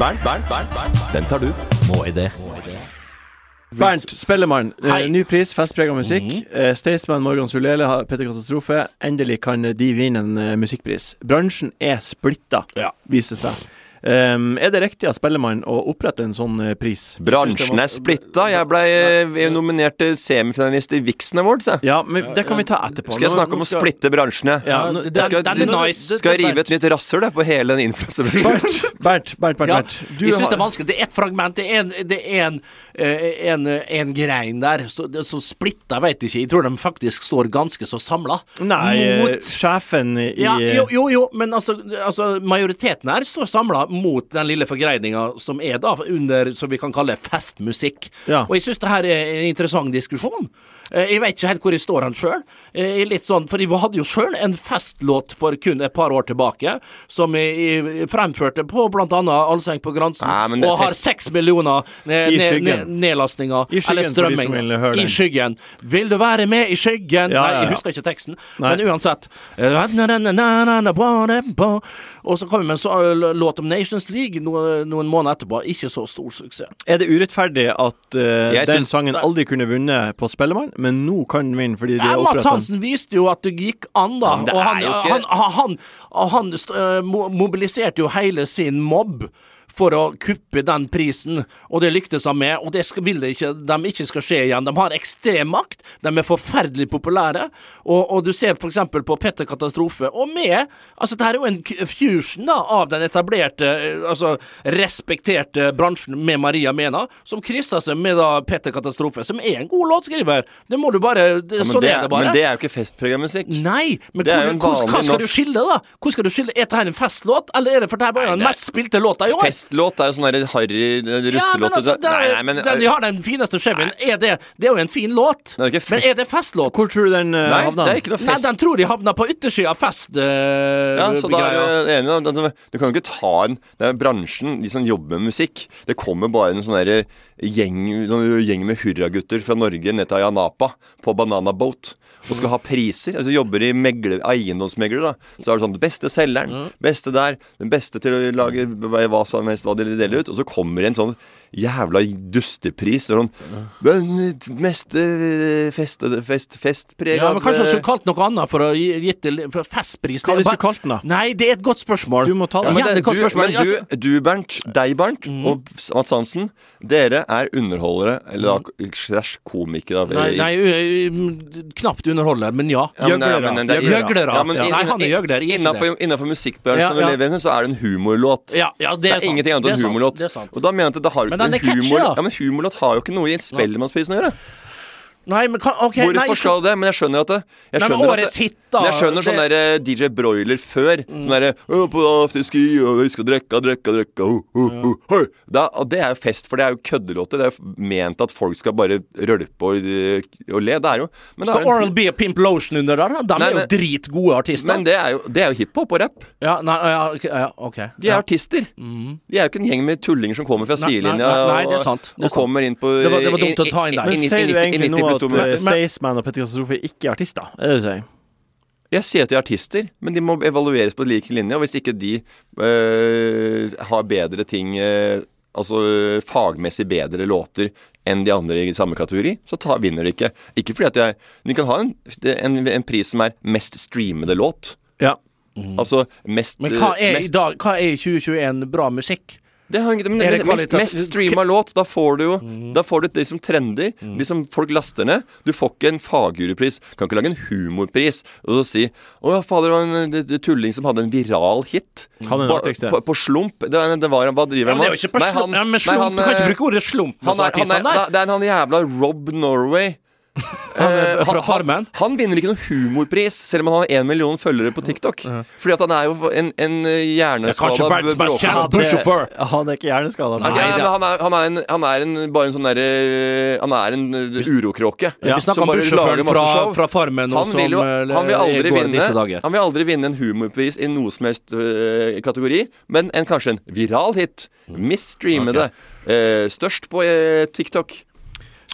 Bernt, Bernt, Bernt, Bernt. Den tar du. Må i det? Bernt Spellemann, eh, Hei. ny pris, festprega musikk. Eh, Staysman, Morgan Sulele, har Petter Katastrofe. Endelig kan de vinne en eh, musikkpris. Bransjen er splitta, Ja. viser det seg. Um, er det riktig av Spellemann å opprette en sånn eh, pris? Bransjen er splitta. Jeg ble nominert til semifinalist i Vixen Awards. Jeg. Ja, men det kan vi ta etterpå. Skal jeg snakke om å splitte bransjene? Ja, nå- det- skal, det, nice. skal jeg rive et nytt rasshøl på hele den influensebransjen? Bernt, Bernt, Bernt. Bernt. Du jeg syns det er vanskelig. Det er et fragment, det er en, det er en, eh, en, en grein der. Så, det, så splitta vet jeg ikke. Jeg tror de faktisk står ganske så samla. Nei, eh, Mot sjefen i ja, jo, jo, jo, men altså, altså majoriteten her står samla mot den lille forgreininga som er da under, som vi kan kalle festmusikk. Ja. Og jeg syns det her er en interessant diskusjon. Eh, Jeg vet ikke helt hvor jeg står han sjøl. Litt sånn, for jeg hadde jo sjøl en festlåt for kun et par år tilbake, som jeg, jeg fremførte på annet Allseng på Gransen, Nei, og har seks millioner nedlastninger, eller strømming. I skyggen. Vil du være med i skyggen? Ja, Nei, ja, jeg husker ikke teksten, Nei. men uansett. Og så kom vi med en så- låt om Nations League noen, noen måneder etterpå. Ikke så stor suksess. Er det urettferdig at uh, den sangen aldri kunne vunnet på Spellemann, men nå kan vinne fordi de har Mats? Hansen viste jo at det gikk an, da. Og han, han, han, han, mo- mobiliserte jo hele sin mobb for å kuppe den prisen, og det lyktes han med. Og det vil det ikke, de ikke skal skje igjen. De har ekstrem makt, de er forferdelig populære, og, og du ser f.eks. på Petter Katastrofe, og med Altså, dette er jo en fusion da, av den etablerte, øh, altså respekterte bransjen med Maria Mena, som krysser seg med da Petter Katastrofe, som er en god låtskriver. Det må du bare det, Ja, Sånn det er er, det bare. men det er jo ikke festprogrammusikk. Nei, men hvor, hvor, hva skal skal du skille, da? Hvor skal du skille? Er dette en festlåt, eller er det for det her var Nei, den det mest spilte låta i år? Festlåt er jo sånn harry Ja, men altså, det er, nei, nei, men den de har den fineste er det Det er jo en fin låt. Er Men er det festlåt? Hvor tror du den uh, Nei, havna? det er ikke noe Nei, den tror de havna på yttersida av fest... Uh, Ja, så da er jeg enig. da. Altså, Du kan jo ikke ta en Det er bransjen, de som jobber med musikk. Det kommer bare en sånn derre gjeng, sånn gjeng med hurragutter fra Norge ned til Ayanapa på Banana Boat og skal ha priser. Altså jobber i megler, eiendomsmegler, da. Så er det sånn Beste selgeren, beste der, den beste til å lage hva som helst, hva de deler ut. Og så kommer en sånn jævla dustepris. Sånn, den meste fest, fest, festprega Ja, men kanskje han eh, skulle kalt noe annet for å gi gitt det for festpris. Hva Det er du kalt den, da? Nei, det er et godt spørsmål. Du må ta Ja, men, det, det du, spørsmål. men du, du, Bernt, deg, Bernt, og Mats Hansen, dere er underholdere, eller da slash komikere. Nei, nei ø, ø, knapt underholder, men ja. Er- Gjøglere. det er- Ja, men Ja. Nei, han er gjøgler, er innenfor musikkbransjen Ja, vi ja. lever i, så er det en humorlåt. Ja, ja, det Det er er sant. ingenting annet Det er enn humorlåt. Det er sant. Og da mener jeg at det har Men den er humor, catchy, da. Ja, men humorlåt har jo ikke noe i Spellemannsprisen å gjøre. Nei, men kan, ok Hvorfor nei, skal det? Men jeg skjønner at det Jeg Nei, men Årets at det, da, Men jeg skjønner sånn det- der eh, DJ Broiler før. Sånn derre «Å, På afterski, og vi skal drikke, drikke, drikke. Da, og Det er jo fest, for det er jo køddelåter. Det er jo ment at folk skal bare rølpe og, eh, og le. Det er jo Men, Skal be og Pimp Lotion under der? da? De Nei, er jo men- dritgode artister. men det er jo, det er jo hiphop og rap. ja, nei, ja, ok, ja, ok. De er ja. artister. De er jo ikke en gjeng med tullinger som kommer fra sidelinja er og, sant. Det og kommer inn på Det var- det var dumt å ta inn der. Men sier du egentlig nå at eh, Staysman og Petter Katastrofe ikke er artister? Er det du sier? Jeg sier at de er artister, men de må evalueres på lik linje. Og hvis ikke de øh, har bedre ting øh, Altså fagmessig bedre låter enn de andre i samme kategori, så ta, vinner de ikke. Ikke fordi at jeg De kan ha en, en, en pris som er mest streamede låt. Ja. Altså mest Men hva er, i mest, dag, hva er 2021 bra musikk? Det har men Er det mest, mest streama låt. Da får du jo Da får du de som trender, de som folk laster ned. Du får ikke en fagjurypris. Kan ikke lage en humorpris og så si Å ja, fader, det var en det- det tulling som hadde en viral hit. Han er den På- På, på slump. Det, var det var, hva driver Ja, han men det er med? jo ikke på Nei, slump. Ja, men slump. Du kan ikke eh, bruke ordet slump han er, han artistene er. Det er han jævla Rob Norway. Han er Eh, fra Farmen. han vinner ikke noen humorpris, selv om han har én million følgere på TikTok. Fordi at han er jo en, en Kanskje hjerneskada bussjåfør. Han er ikke hjerneskada. Nei, han er, han er, en, han er en, bare en sånn derre Han er en urokråke. urokråke. Vi snakker om bussjåføren fra, fra Farmen, og Han som vil, jo, eh, han, vil aldri vinne, disse dager. han vil aldri vinne en humorpris i noe som helst uh, kategori, men en, kanskje en viral hit. Misstreame Ok. det. Eh, størst på uh, TikTok.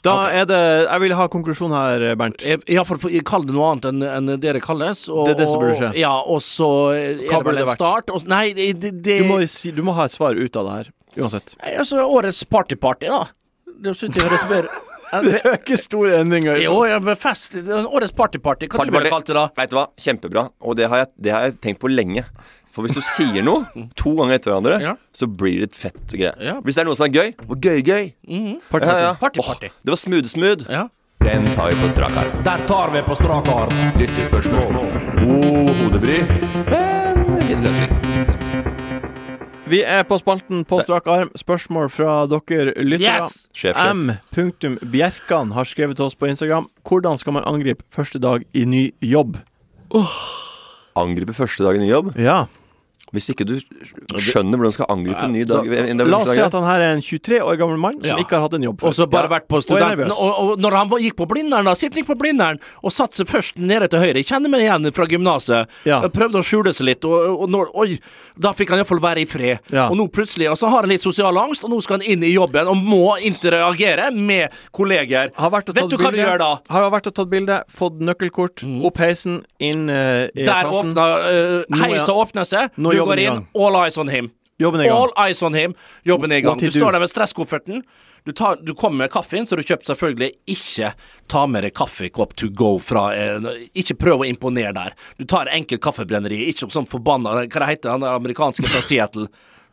Da er det Jeg vil ha konklusjon her, Bernt. Ja, for, for jeg kaller det noe annet enn enn dere kalles. Og, Det er det som burde skje. Ja, og så er Hva det burde vel det en vært? start. Og, nei, det, det, det Du må, du må ha et svar ut av det her, uansett. Nei, Altså, årets party-party, da. Det syns jeg høres bedre Det er ikke store endringer. Jo, ja, men fest Årets party-party. Hva du ville kalt det da? Vet du hva? Kjempebra. Og det har, jeg, det har jeg tenkt på lenge. For hvis du sier noe to ganger etter hverandre, Ja. så blir det et fett greie. Ja. Hvis det er noe som er gøy, hvor gøy-gøy. Party, Ja, ja. Party-party. Åh, det var smooth-smooth. Ja. Den tar vi på strak arm. Den tar vi på strak arm. Lyttespørsmål. God hodebry. Men fin. Vi er på spalten På strak arm. Spørsmål fra dere lyttere. Yes! Sjef, sjef. M. Bjerkan har skrevet til oss på Instagram. Hvordan skal man angripe første dag i ny jobb? Angripe første dag i ny jobb. Ja. Hvis ikke du skjønner hvordan du skal angripe en ny dag La oss si at han her er en 23 år gammel mann som Ja. ikke har hatt en jobb Og så bare Ja. vært på Og er studenten. nervøs. Og, og når han var- gikk på Blindern, da, Sippen gikk på Blindern og satte seg først nede til høyre. Jeg kjenner meg igjen fra gymnaset. Ja. Prøvde å skjule seg litt, og, og når, oi, da fikk han iallfall være i fred. Ja. Og nå plutselig og så har han litt sosial angst, og nå skal han inn i jobben og må interagere med kolleger. Og Vet du hva du gjør da? Har vært og tatt bilde, fått nøkkelkort, opp heisen, inn uh, i Der åpna uh, er- Heisa åpner seg, Nå er du jobben går inn, all eyes on him. Jobben er i gang. All eyes on him. Jobben er i gang. Du står der med stresskofferten. Du, tar, du kommer med kaffen, så du kjøper selvfølgelig ikke ta med deg kaffekopp to go fra en Ikke prøv å imponere der. Du tar enkelt kaffebrenneri, ikke sånn forbanna Hva det heter han amerikanske fra Seattle?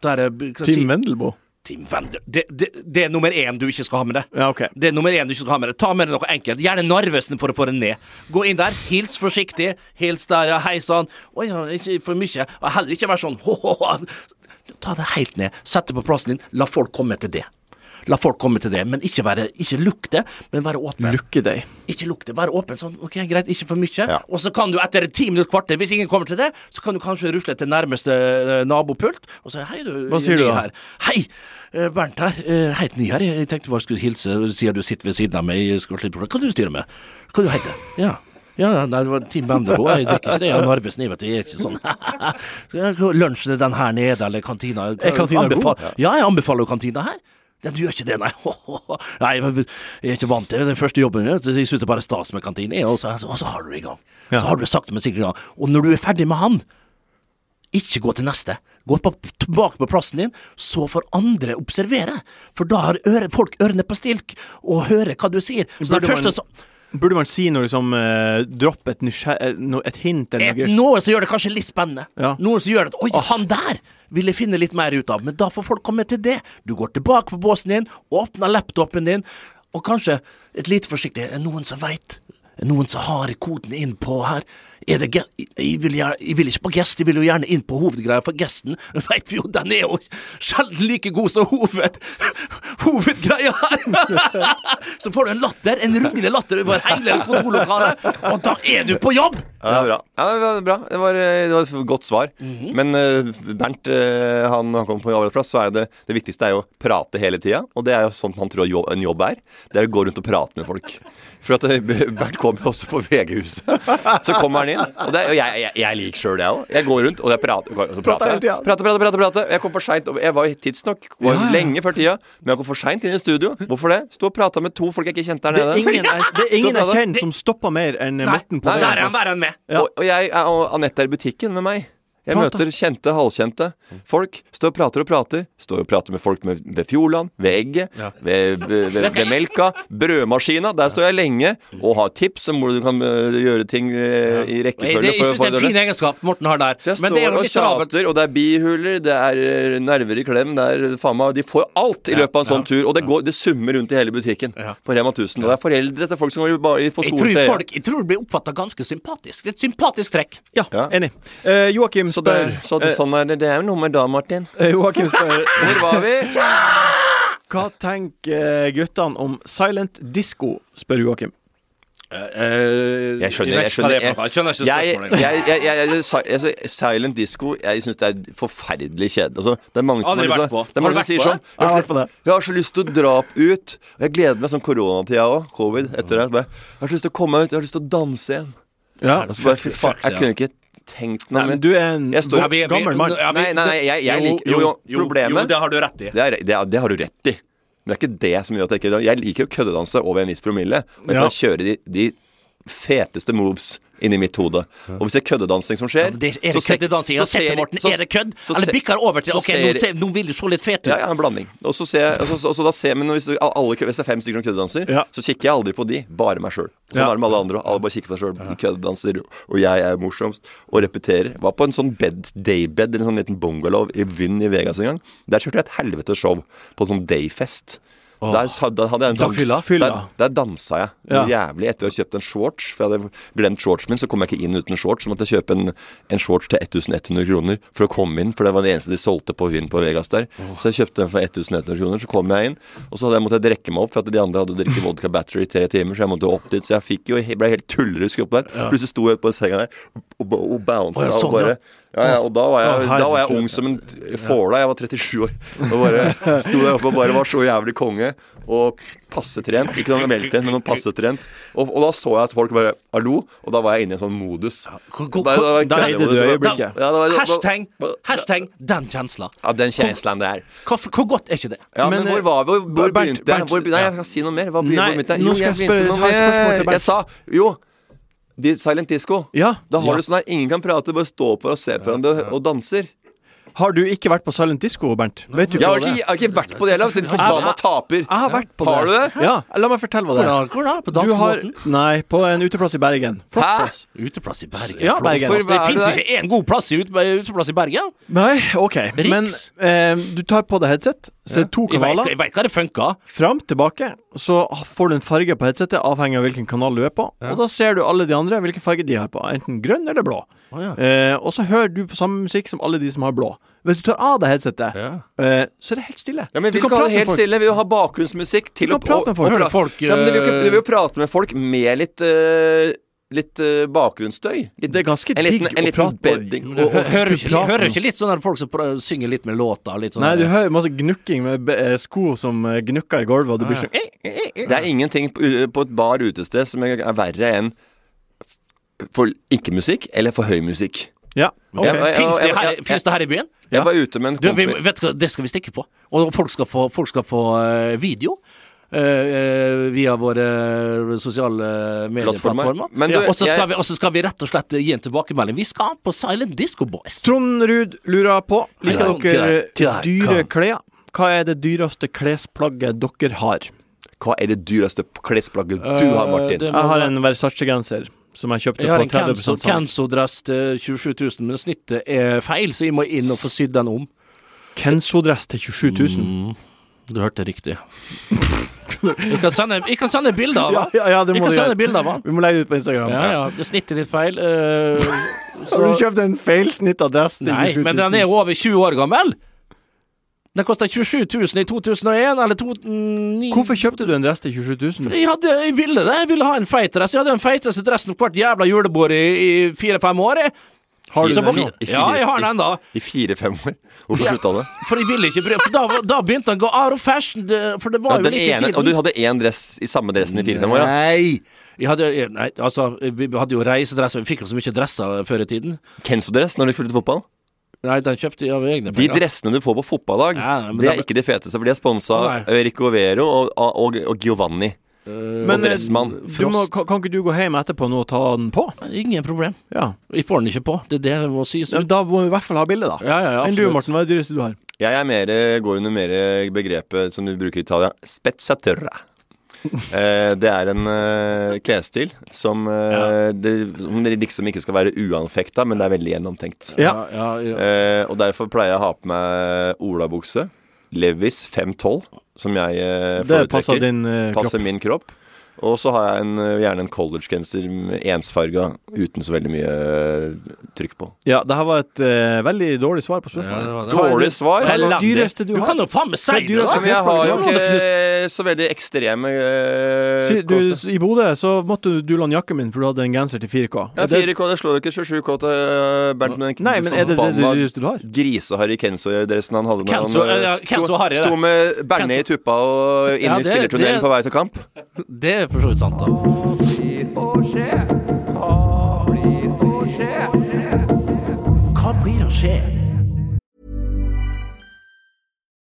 Der, er- Tim Wendelboe. Tim Wendel. Det, det, det er nummer én du ikke skal ha med deg. Ja, okay. Det er nummer én du ikke skal ha med deg. Ta med deg noe enkelt. Gjerne Narvesen for å få det ned. Gå inn der, hils forsiktig. Hils der, ja, hei sann. Oi, ikke for mye. Og heller ikke vær sånn ho-ho-ho. Ta det helt ned. Sett det på plassen din. La folk komme til det. La folk komme til det, men ikke, være, ikke lukte, men være åpen. Lukke deg. Ikke lukte, være åpen. Sånn, ok, greit, ikke for mye. Ja. Og så kan du etter ti minutter, kvarter, hvis ingen kommer til det, så kan du kanskje rusle til nærmeste eh, nabopult og si hei, du. Hva sier du da? Her. Hei, eh, Bernt her. eh, Helt ny her. Jeg tenkte bare skulle hilse, siden du sitter ved siden av meg. Hva du styrer med? Hva du heter Ja. Ja, nei, det var Team Bendebo. Jeg drikker ikke det. Jeg er Narvesen, jeg vet du. Jeg er ikke sånn Lunsjen er den her nede, eller kantina. Er kantina god? Ja, jeg anbefaler jo kantina her. Ja, du gjør ikke det, nei. nei, jeg er ikke vant til det. Den første jobben min, jeg synes det bare stas med kantine. Og så, og så har du det i gang. Ja. Så har du det sakte, men sikkert i gang. Og når du er ferdig med han, ikke gå til neste. Gå på, tilbake på plassen din, så får andre observere. For da har øre, folk ørene på stilk og hører hva du sier. Så Burde det første man- så, Burde man si noe liksom uh, Droppe et, eh, et hint eller noe? noe som gjør det kanskje litt spennende. Ja. Noe som gjør at Oi, han der vil jeg finne litt mer ut av. Men da får folk komme til det. Du går tilbake på båsen din, åpner laptopen din, og kanskje et lite forsiktig Er det noen som veit? Er det noen som har koden inn på her? Er det jeg, vil gjerne, jeg vil ikke på gest, jeg vil jo gjerne inn på hovedgreia, for gesten veit vi jo, den er jo sjelden like god som hoved, hovedgreia her! Så får du en latter, en rungende latter over hele kontorlokalet, og da er du på jobb! Ja, det er bra. Ja, det var bra. Det var, eh, det var et godt svar. Mhm. Men uh, Bernt, uh, han, han kommer på arbeidsplass, så er det det viktigste er jo å prate hele tida. Og det er jo sånn han tror en jobb er. Det er å gå rundt og prate med folk. For at uh, Bernt kommer jo også på VG-huset. Så kommer han inn. Og, det, og jeg, jeg, jeg liker sjøl det òg. Jeg går rundt og jeg prater. Og så prater, jeg. prater, prater, prater, prater. Jeg kom for seint. Jeg var tidsnok. Var Ja, ja. lenge før tida. Men jeg kom for seint inn i studio. Hvorfor det? Sto og prata med to folk jeg ikke kjente der Det er nede. ingen, det er ingen jeg kjenner som stopper mer enn Morten på nei, det. Der er han, der er han med. Ja. Og, og jeg og Anette er i butikken med meg. Jeg Prata. møter kjente, halvkjente folk. Står og prater og prater. Står og prater med folk med, ved Fjordland, ved egget, ved, ved, ved, ved melka. Brødmaskina. Der står jeg lenge og har tips om hvordan du kan øh, gjøre ting øh, i rekkefølge. det, jeg synes det er en fin egenskap Morten har der. så jeg Men det er står og tjater, og det er bihuler, det er øh, nerver i klem, det er faen meg De får alt i løpet av en sånn tur, og det, går, det summer rundt i hele butikken på Rema 1000. Og det er foreldre til folk som går på på Jeg skolen tror, folk, jeg tror det blir oppfatta ganske sympatisk. Det er et sympatisk trekk. Ja, Ja. enig. Uh, Joakim Så det, spør så det, eh, sånn er det. Det er jo noe med da, Martin. eh, Joakim spør Hvor var vi? Hva tenker guttene om silent disco, spør Joakim. Eh, Jeg skjønner, jeg skjønner er. Jeg skjønner ikke jeg, jeg, jeg, jeg, jeg, altså, Silent disco Jeg syns det er forferdelig kjedelig. Altså, det er mange som Aldri vært på. Det er mange som sier sånn Jeg har så lyst til å dra ut. Og jeg gleder meg sånn koronatida òg. Covid etter det. Jeg har så lyst til å komme ut. Jeg har lyst til å danse igjen. Ja. Og så bare, faen, jeg kunne ikke tenkt noe med. du er en Jeg står- vi- gammel mann. Nei, nei, nei, jeg, jeg liker Jo, jo, problemet Jo, det har du rett i. det, er, det, det har du rett i. Men det er ikke det som gjør at jeg ikke Jeg liker å køddedanse over en viss promille. Og jeg kan kjøre de, de feteste moves inni mitt hode. Og hvis det er køddedansing som skjer Ja, det, er så det køddedansing? Jeg så har sett det, Morten. så- Er det kødd? så Eller bikker over til OK, ser- nå, ser, nå vil du se litt fet ut? Ja, ja, en blanding. Og så ser jeg, altså, så, så da ser, men hvis, alle, hvis det er fem stykker som køddedanser, Ja. så kikker jeg aldri på de, bare meg sjøl. Sånn Ja. er det med alle andre. Alle bare kikker på seg sjøl. De køddedanser, og jeg er morsomst. Og repeterer. Var på en sånn bed, daybed, eller en sånn liten bungalow i Vynn i Vegas en gang. Der kjørte jeg et helvetes show på sånn dayfest. Der, hadde jeg en dans, Fylla? Fylla. Der, der dansa jeg. Ja. Jævlig etter å ha kjøpt en shorts. For jeg hadde glemt shortsen min, så kom jeg ikke inn uten shorts. Så måtte jeg kjøpe en, en shorts til 1100 kroner for å komme inn. For det var det eneste de solgte på Vinn på Vegas der. Så jeg kjøpte den for 1100 kroner. Så kom jeg inn, og så hadde jeg måtte jeg drikke meg opp, for at de andre hadde drukket vodka battery i tre timer. Så jeg måtte opp dit. Så jeg fikk jo, ble helt tullerusk opp der. Plutselig sto jeg på senga der og, og bounsa oh, ja, sånn, og bare ja, ja, og da var jeg, da var jeg ung som en fåla. Jeg var 37 år. Og bare sto der oppe og bare var så jævlig konge. Og passetrent. Ikke sånn veltrent, men passetrent. passe. Og, og da så jeg at folk bare Hallo? Og da var jeg inne i en sånn modus. Da- eide du øyeblikket. Ja, Hashtag, hashtag den kjensla. Ja, den kjenslen det Hvor, hvor godt er ikke det? Ja, men, hvor var vi? Hvor, begynte jeg? Nei, jeg skal si noe mer. Hvor begynte jeg? Jo, jeg begynte noe mer. Jeg sa jo de, Silent disco. Ja. Da har Ja. du sånn her, ingen kan prate, bare stå på og se på hverandre og danser. Har du ikke vært på silent disco, Bernt? Vet du Jeg har ikke, jeg har ikke vært på det heller. Forbanna taper. Jeg har vært på det. Har du det? Ja, La meg fortelle hva det er. Hvor da? På Du har danskebåten? Nei, på en uteplass i Bergen. Hæ? Uteplass i Bergen. Ja. Bergen. For Det fins ikke én god plass i uteplass i Bergen. Nei, OK. Men Riks. eh, du tar på deg headset, så det er to kanaler. jeg vet hva det funker. Fram, tilbake. Så får du en farge på headsetet, avhengig av hvilken kanal du er på. Og da ser du alle de andre, hvilken farge de har på. Enten grønn eller blå. Oh, ja. eh, og så hører du på samme musikk som alle de som har blå. Hvis du tar av deg headsetet, Ja. eh, så er det helt stille. Ja, men Vi du kan, ha prate det med helt folk. stille. Vi vil ha bakgrunnsmusikk til å kan prate med folk. Hører folk, ja, men du vil, jo eh, vil prate med folk med litt eh, Litt uh, bakgrunnsstøy. Litt, Det er ganske digg å liten prate bedding. Du hø- hører du ikke, hører du ikke litt sånn folk som pra- synger litt med låta? Litt sånn Nei, du hører masse gnukking med eh, sko som eh, gnukker i gulvet, og du blir sånn Det er ingenting på, på et bar utested som er, er verre enn for ikke-musikk eller for høy musikk. Ja. ok. Jeg- jeg- Finns det, jeg- her, jeg- finns det her i byen? Jeg var ute med en Du, kompis det skal vi stikke på. Og folk skal få, folk skal få video. Eh, eh, via våre sosiale medieplattformer. Og så skal, jeg- vi- skal vi rett og slett gi en tilbakemelding. Vi skal på Silent Disco Boys. Trond Ruud lurer på Liker Til deg, dere til deg, dyre klær? Hva er det dyreste klesplagget dere har? Hva er det dyreste klesplagget du har, Martin? Eh, må Jeg har en Versace-genser som jeg kjøpte Jeg har på en Kenzo- 30 salg. Kenzo-dress til 27 000, men snittet er feil, så jeg må inn og få sydd den om. Kenzo-dress til 27 000. Mm. Du hørte riktig. Jeg kan sende, jeg kan sende bilder av Ja, ja, ja, det Jeg må kan sende bilder av. Vi må legge det ut på Instagram. Ja, ja, det snittet litt feil. eh, Har du kjøpt en feilsnitta dress til Nei, men den er jo over 20 år gammel. Den kosta 27 000 i 2001, eller 2009 Hvorfor kjøpte du en dress til 27 000? Jeg, hadde, jeg ville det. Jeg ville ha en feit dress. Jeg hadde den feiteste dressen på hvert jævla julebord i, i fire-fem år. Jeg. Har du den Ja, jeg har den ennå. I fire-fem år. Hvorfor slutta det? For jeg ville ikke For da, da begynte han å gå out of fashion. For det var Ja, jo litt litt i tiden. og du hadde én dress i samme dressen i fire-fem år? Ja. Nei. Jeg hadde, nei, altså, vi hadde jo reisedresser. Vi fikk jo så mye dresser før i tiden. Kenzo-dress når du spilte fotball? Nei, den kjøpte jeg av egne De dressene du får på fotballag, Ja, det da- er ikke de feteste, for de er sponsa Nei. av Rico Vero og, og, og Giovanni. Men eh, du må, kan, kan ikke du gå hjem etterpå nå og ta den på? Ingen problem. Ja. Vi får den ikke på. Det er det jeg må si. Ja, Da må vi i hvert fall ha bilde, da. Ja, ja, ja, Enn du. Morten, hva er det dyreste du har? Jeg er mer, går under mer begrepet som du bruker i Italia, spezzatura. Eh, det er en eh, klesstil som, eh, det, som liksom ikke skal være uanfekta, men det er veldig gjennomtenkt. Ja. Ja, ja. Eh, og derfor pleier jeg å ha på meg olabukse. Levis 512, som jeg foretrekker. Det passer din kropp. Passer min kropp. Og så har jeg en, eh, gjerne en collegegenser ensfarga uten så veldig mye eh, trykk på. Ja, det her var et uh, veldig dårlig svar på Ja, det spørsmålet. var det. Dårlig svar! Hva er det dyreste du Du har? kan jo faen meg si det, da! Men jeg har jo Ja, det ikke så veldig ekstreme uh, Si, du. I Bodø så måtte du, du låne jakken min, for du hadde en genser til 4K. Ja, Er 4K, det slår jo ikke 27K til uh, Bernt med den Nei, men er det det, forbanna dyreste du har? Griseharry Kenzo-dressen han hadde. Kenzo- han, uh, ja, Kenzo Harry, sto, det. sto med Bernet i tuppa og inn Ja, i det- spillertunnelen på vei til kamp. Det er for så vidt sant, da. Hva blir å skje?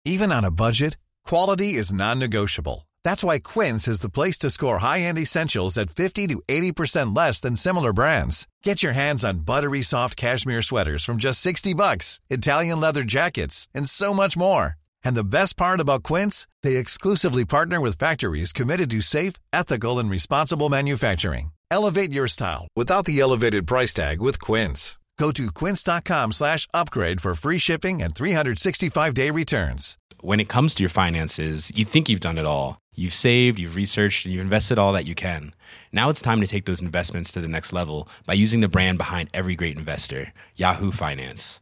Even on a budget, quality is non-negotiable. That's why Quince is the place to score high-end essentials at 50 to 80% less than similar brands. Get your hands on buttery soft cashmere sweaters from just 60 bucks, Italian leather jackets, and so much more. And the best part about Quince, they exclusively partner with factories committed to safe, ethical, and responsible manufacturing. Elevate your style without the elevated price tag with Quince. Go to quince.com slash upgrade for free shipping and 365-day returns. When it comes to your finances, you think you've done it all. You've saved, you've researched, and you've invested all that you can. Now it's time to take those investments to the next level by using the brand behind every great investor, Yahoo Finance.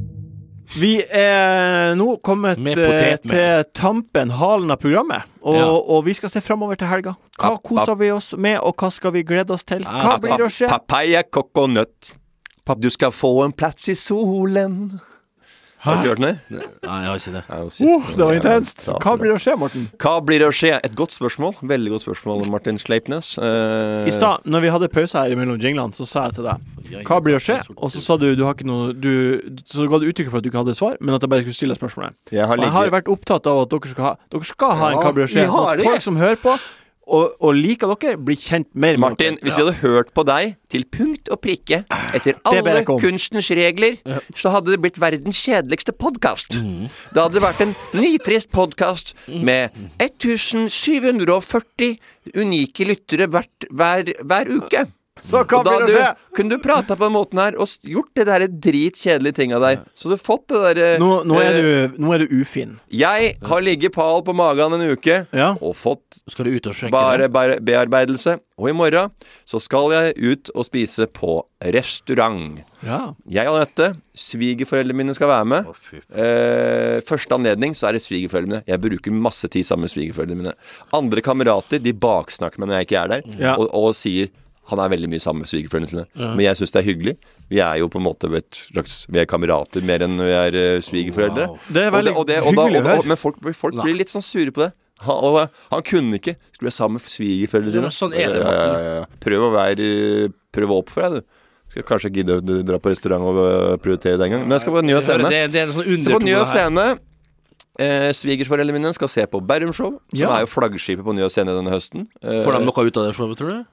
Vi er nå kommet eh, til tampen, halen av programmet. Og, Ja. og vi skal se framover til helga. Hva koser vi oss med, og hva skal vi glede oss til? Hva blir det å skje? Papaya coconut. Du skal få en plass i solen. Har du hørt den? Nei, jeg har ikke det. Nei, shit. Uh, det var intenst. Hva blir det å skje, Morten? Hva blir det å skje? Et godt spørsmål. Veldig godt spørsmål, Martin Sleipnes. Uh... I stad, når vi hadde pause her mellom jinglene, så sa jeg til deg Hva blir det å skje? Og så sa du du har ikke noe du, Så ga du uttrykk for at du ikke hadde svar, men at jeg bare skulle stille spørsmålet. jeg har Og jeg har vært opptatt av at dere skal ha Dere skal ha en Ja, Hva blir det å skje? Sånn at folk som hører på, og, og liker dere, blir kjent mer med Martin, dere. hvis vi hadde hørt på deg til punkt og prikke etter alle kunstens regler, så hadde det blitt verdens kjedeligste podkast. Mm. Det hadde vært en nitrist podkast med 1740 unike lyttere hvert, hver, hver uke. Så hva blir det å skje? kunne du prata på den måten her og gjort det der dritkjedelige tinga der. Så du fått det derre Nå, nå, er eh, du, nå er du ufin. Jeg har ligget pal på magen en uke Ja. og fått Skal du ut og sjekke bare bare bearbeidelse. Og i morgen så skal jeg ut og spise på restaurant. ja. Jeg og Anette, svigerforeldrene mine skal være med. Eh, første anledning så er det svigerforeldrene mine. Jeg bruker masse tid sammen med svigerforeldrene mine. Andre kamerater de baksnakker meg når jeg ikke er der, Ja. og, og sier han er veldig mye sammen med svigerforeldrene sine. Men jeg syns det er hyggelig. Vi er jo på en måte et slags Vi er kamerater mer enn vi er uh, svigerforeldre. Wow. Det er veldig og det, og da, hyggelig å høre. Men folk, blir- folk blir litt sånn sure på det. Han, og eh, han kunne ikke. Skulle være sammen med svigerforeldrene sine. sånn er det, Ja, ja, ja, ja. Prøv å være Prøv å oppføre deg, du. Skal kanskje gidde å dra på restaurant og prioritere det en gang. Men jeg skal på en ny scene. Det, det er en sånn Skal på en ny scene. Eh, Svigersforeldrene mine skal se på Bærum Show, som Ja. er jo flaggskipet på Njø scene denne høsten. Eh, Får de noe ut av det showet, tror du?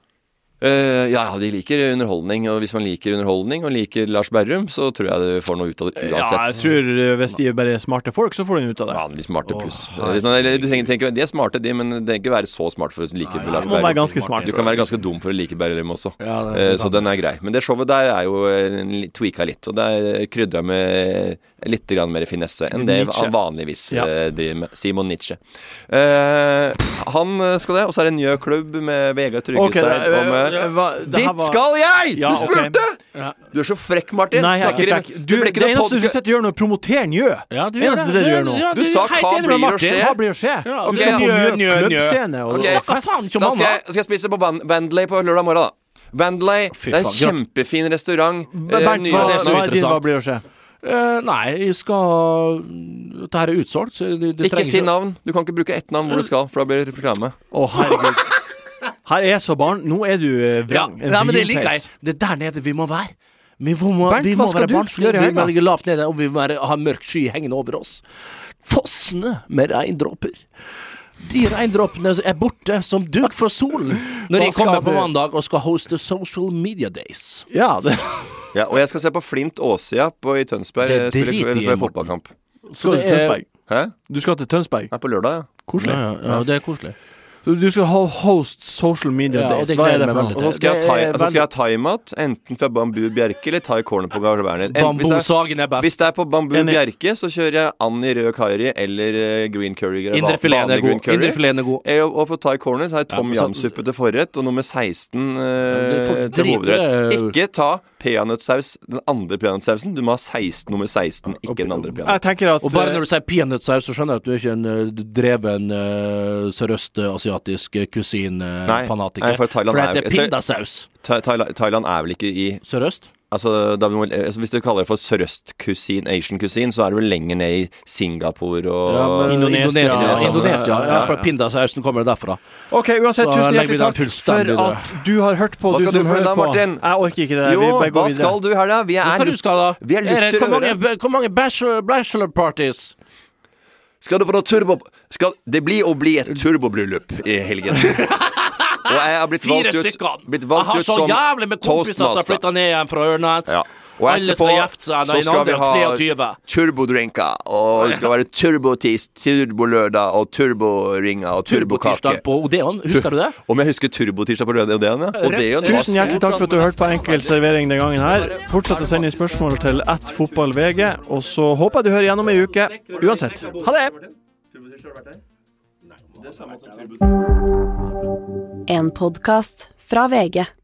Eh, ja, de liker underholdning, og hvis man liker underholdning og liker Lars Berrum, så tror jeg du får noe ut av det Ja, jeg tror eh, hvis de er bare smarte folk, så får de ut av det. Ja, de smarte pluss. Eller du trenger, tenker, de er smarte, de, men det trenger ikke være så smart for å like Nei, Lars Berrum. ganske smart. Du kan være ganske dum for å like Berrum også. Ja, det- det, det så den er grei. Men det showet der er jo eh, tweaka litt, og der krydra med litt grann mer finesse enn det han vanligvis Ja. eh, driver med. Simon Nietzsche. Uh, han skal det, og så er det en Njø klubb med Vegard Tryggeseid. det- og med eh, hva- det Dit var- skal jeg! Ja, du spurte! spurte! Ja. Du er så frekk, Martin. Nei, jeg er ikke frekk. Du, det det eneste du setter sitter og gjør nå, er å promotere Njø. Ja, du Eneste det du gjør nå. Ja, Du sa hva blir å skje? Hva blir å skje? Ja, du skal på Njø, Njø njø, klubbscene og Ok. det Snakker fest. faen ikke om Da skal jeg, skal jeg spise på Van på lørdag morgen, da. Vandalay. Det er en kjempefin restaurant. Eh, Bernt, hva, det så hva er din, hva blir å skje? Uh, nei, jeg skal Dette er utsolgt, så det, det Ikke si navn. Du kan ikke bruke ett navn hvor du skal, for da blir det reklame. Å, herregud. Her er så barn. Nå er du vrang. Ja, nei, men det liker jeg. Det er der nede vi må være. Vi må, Bernt, vi må være du barnslige. Vi må ligge lavt nede, og vi må være, ha mørk sky hengende over oss. Fossende med regndråper. De regndråpene er borte som dugg for solen når jeg kommer på mandag og skal hoste Social Media Days. Ja, det Ja, og jeg skal se på Flint Åsia på, i Tønsberg. Eh, Morten. fotballkamp. skal du til er- Tønsberg. Hæ? Du skal til Tønsberg. Nei, på lørdag, ja. Koselig. Ja, ja, ja, det er koselig. Så du skal ha host social media Ja, days. det Hva er det for noe? Og så skal jeg ha thai- thaimat, enten fra Bambu Bjerke eller Thai Corner på Garder Werner. En- Bambu hvis det er- best. Hvis det er på Bambu Enig. Bjerke, så kjører jeg Annie rød Kairi eller eh, green curry. Indrefileten er god. curry. Indrefileten er god. Eh, Og på Thai Corner så har jeg tom Ja, yam-suppe til forrett og nummer 16 det eh, til hovedrett. Ikke ta peanøttsaus, den andre peanøttsausen. Du må ha 16 nummer 16, ikke den andre peanøtt. Jeg tenker at Og bare eh, når du sier peanøttsaus, så skjønner jeg at du er ikke en eh, dreven uh, sørøstasiatisk kusinfanatiker. for Thailand for er- det er pindasaus. Tha- Thailand er vel ikke i Sørøst? Altså, da vi må, altså Hvis du kaller det for sørøstkusin, Asian kusin, så er det vel lenger ned i Singapore og Ja, men Indonesia, Indonesia, ja, Indonesia, ja, ja, ja. for pindasausen kommer derfra. OK, uansett, Så tusen hjertelig takk for at du har hørt på, Hva skal du, du for det da. Martin? Jeg orker ikke det. Jo, vi bare går hva videre. skal du her, da? Vi Hva er, du skal da? vi er Lutter det- Hvor mange, hvor mange bachelor, bachelor parties? Skal du på noe turbo... Skal det bli å bli et turbobryllup i helgen? Og jeg har blitt Fire valgt ut, stykker! blitt Jeg valgt har ut så som jævlig med kompiser som har toastmaster. flytta ned igjen fra Ørnes. Ja. Og Alle skal gifte seg så en skal alder vi av ha 23. turbodrinker, og det skal være turbotis, turbolørdag og turboringer og turbokake. Turbotirsdag på Odeon, husker du det? Om jeg husker turbotirsdag på Odeon, ja. Odeon var Tusen hjertelig takk for at du hørte på Enkel servering den gangen her. Fortsett å sende inn spørsmål til attfotballvg, og så håper jeg du hører gjennom ei uke. Uansett, ha det! En podkast fra VG.